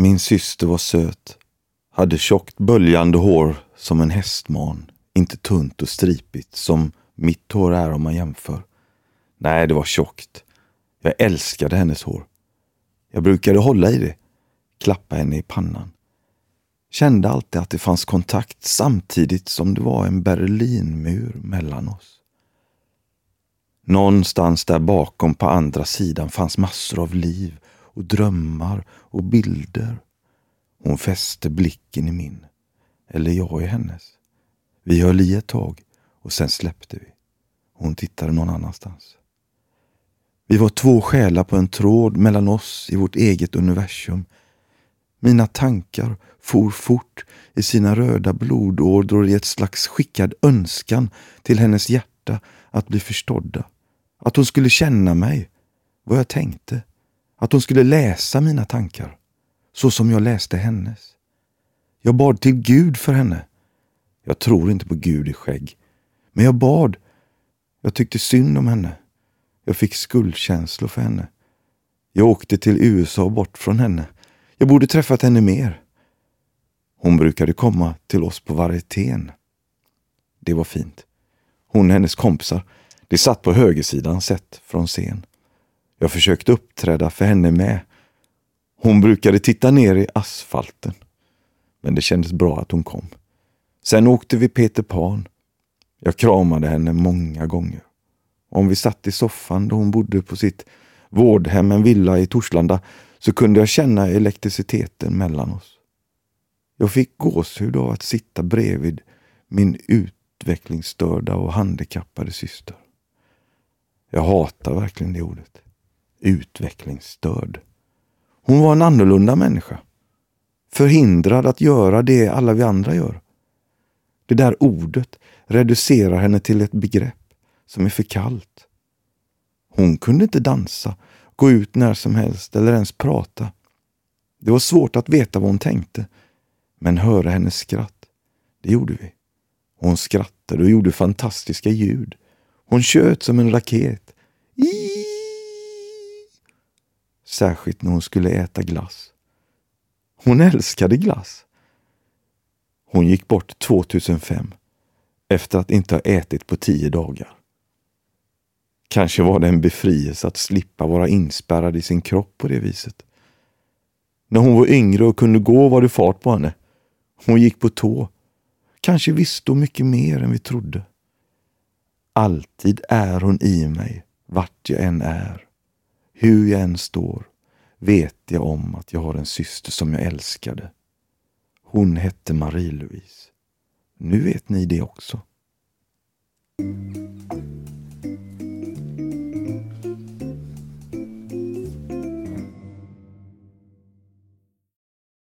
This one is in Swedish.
Min syster var söt. Hade tjockt böljande hår som en hästman. Inte tunt och stripigt som mitt hår är om man jämför. Nej, det var tjockt. Jag älskade hennes hår. Jag brukade hålla i det, klappa henne i pannan. Kände alltid att det fanns kontakt samtidigt som det var en Berlinmur mellan oss. Någonstans där bakom på andra sidan fanns massor av liv och drömmar och bilder. Hon fäste blicken i min, eller jag i hennes. Vi höll i ett tag och sen släppte vi. Hon tittade någon annanstans. Vi var två själar på en tråd mellan oss i vårt eget universum. Mina tankar for fort i sina röda blodådror i ett slags skickad önskan till hennes hjärta att bli förstådda. Att hon skulle känna mig, vad jag tänkte. Att hon skulle läsa mina tankar, så som jag läste hennes. Jag bad till Gud för henne. Jag tror inte på Gud i skägg. Men jag bad. Jag tyckte synd om henne. Jag fick skuldkänslor för henne. Jag åkte till USA bort från henne. Jag borde träffat henne mer. Hon brukade komma till oss på varietén. Det var fint. Hon och hennes kompisar, de satt på högersidan sett från scen. Jag försökte uppträda för henne med. Hon brukade titta ner i asfalten. Men det kändes bra att hon kom. Sen åkte vi Peter Pan. Jag kramade henne många gånger. Om vi satt i soffan då hon bodde på sitt vårdhem, en villa i Torslanda, så kunde jag känna elektriciteten mellan oss. Jag fick gåshud av att sitta bredvid min utvecklingsstörda och handikappade syster. Jag hatar verkligen det ordet. Utvecklingsstörd. Hon var en annorlunda människa. Förhindrad att göra det alla vi andra gör. Det där ordet reducerar henne till ett begrepp som är för kallt. Hon kunde inte dansa, gå ut när som helst eller ens prata. Det var svårt att veta vad hon tänkte, men höra hennes skratt, det gjorde vi. Hon skrattade och gjorde fantastiska ljud. Hon tjöt som en raket. Iii! Särskilt när hon skulle äta glass. Hon älskade glass. Hon gick bort 2005 efter att inte ha ätit på tio dagar. Kanske var det en befrielse att slippa vara inspärrad i sin kropp på det viset. När hon var yngre och kunde gå var det fart på henne. Hon gick på tå. Kanske visste hon mycket mer än vi trodde. Alltid är hon i mig, vart jag än är. Hur jag än står vet jag om att jag har en syster som jag älskade. Hon hette Marie-Louise. Nu vet ni det också.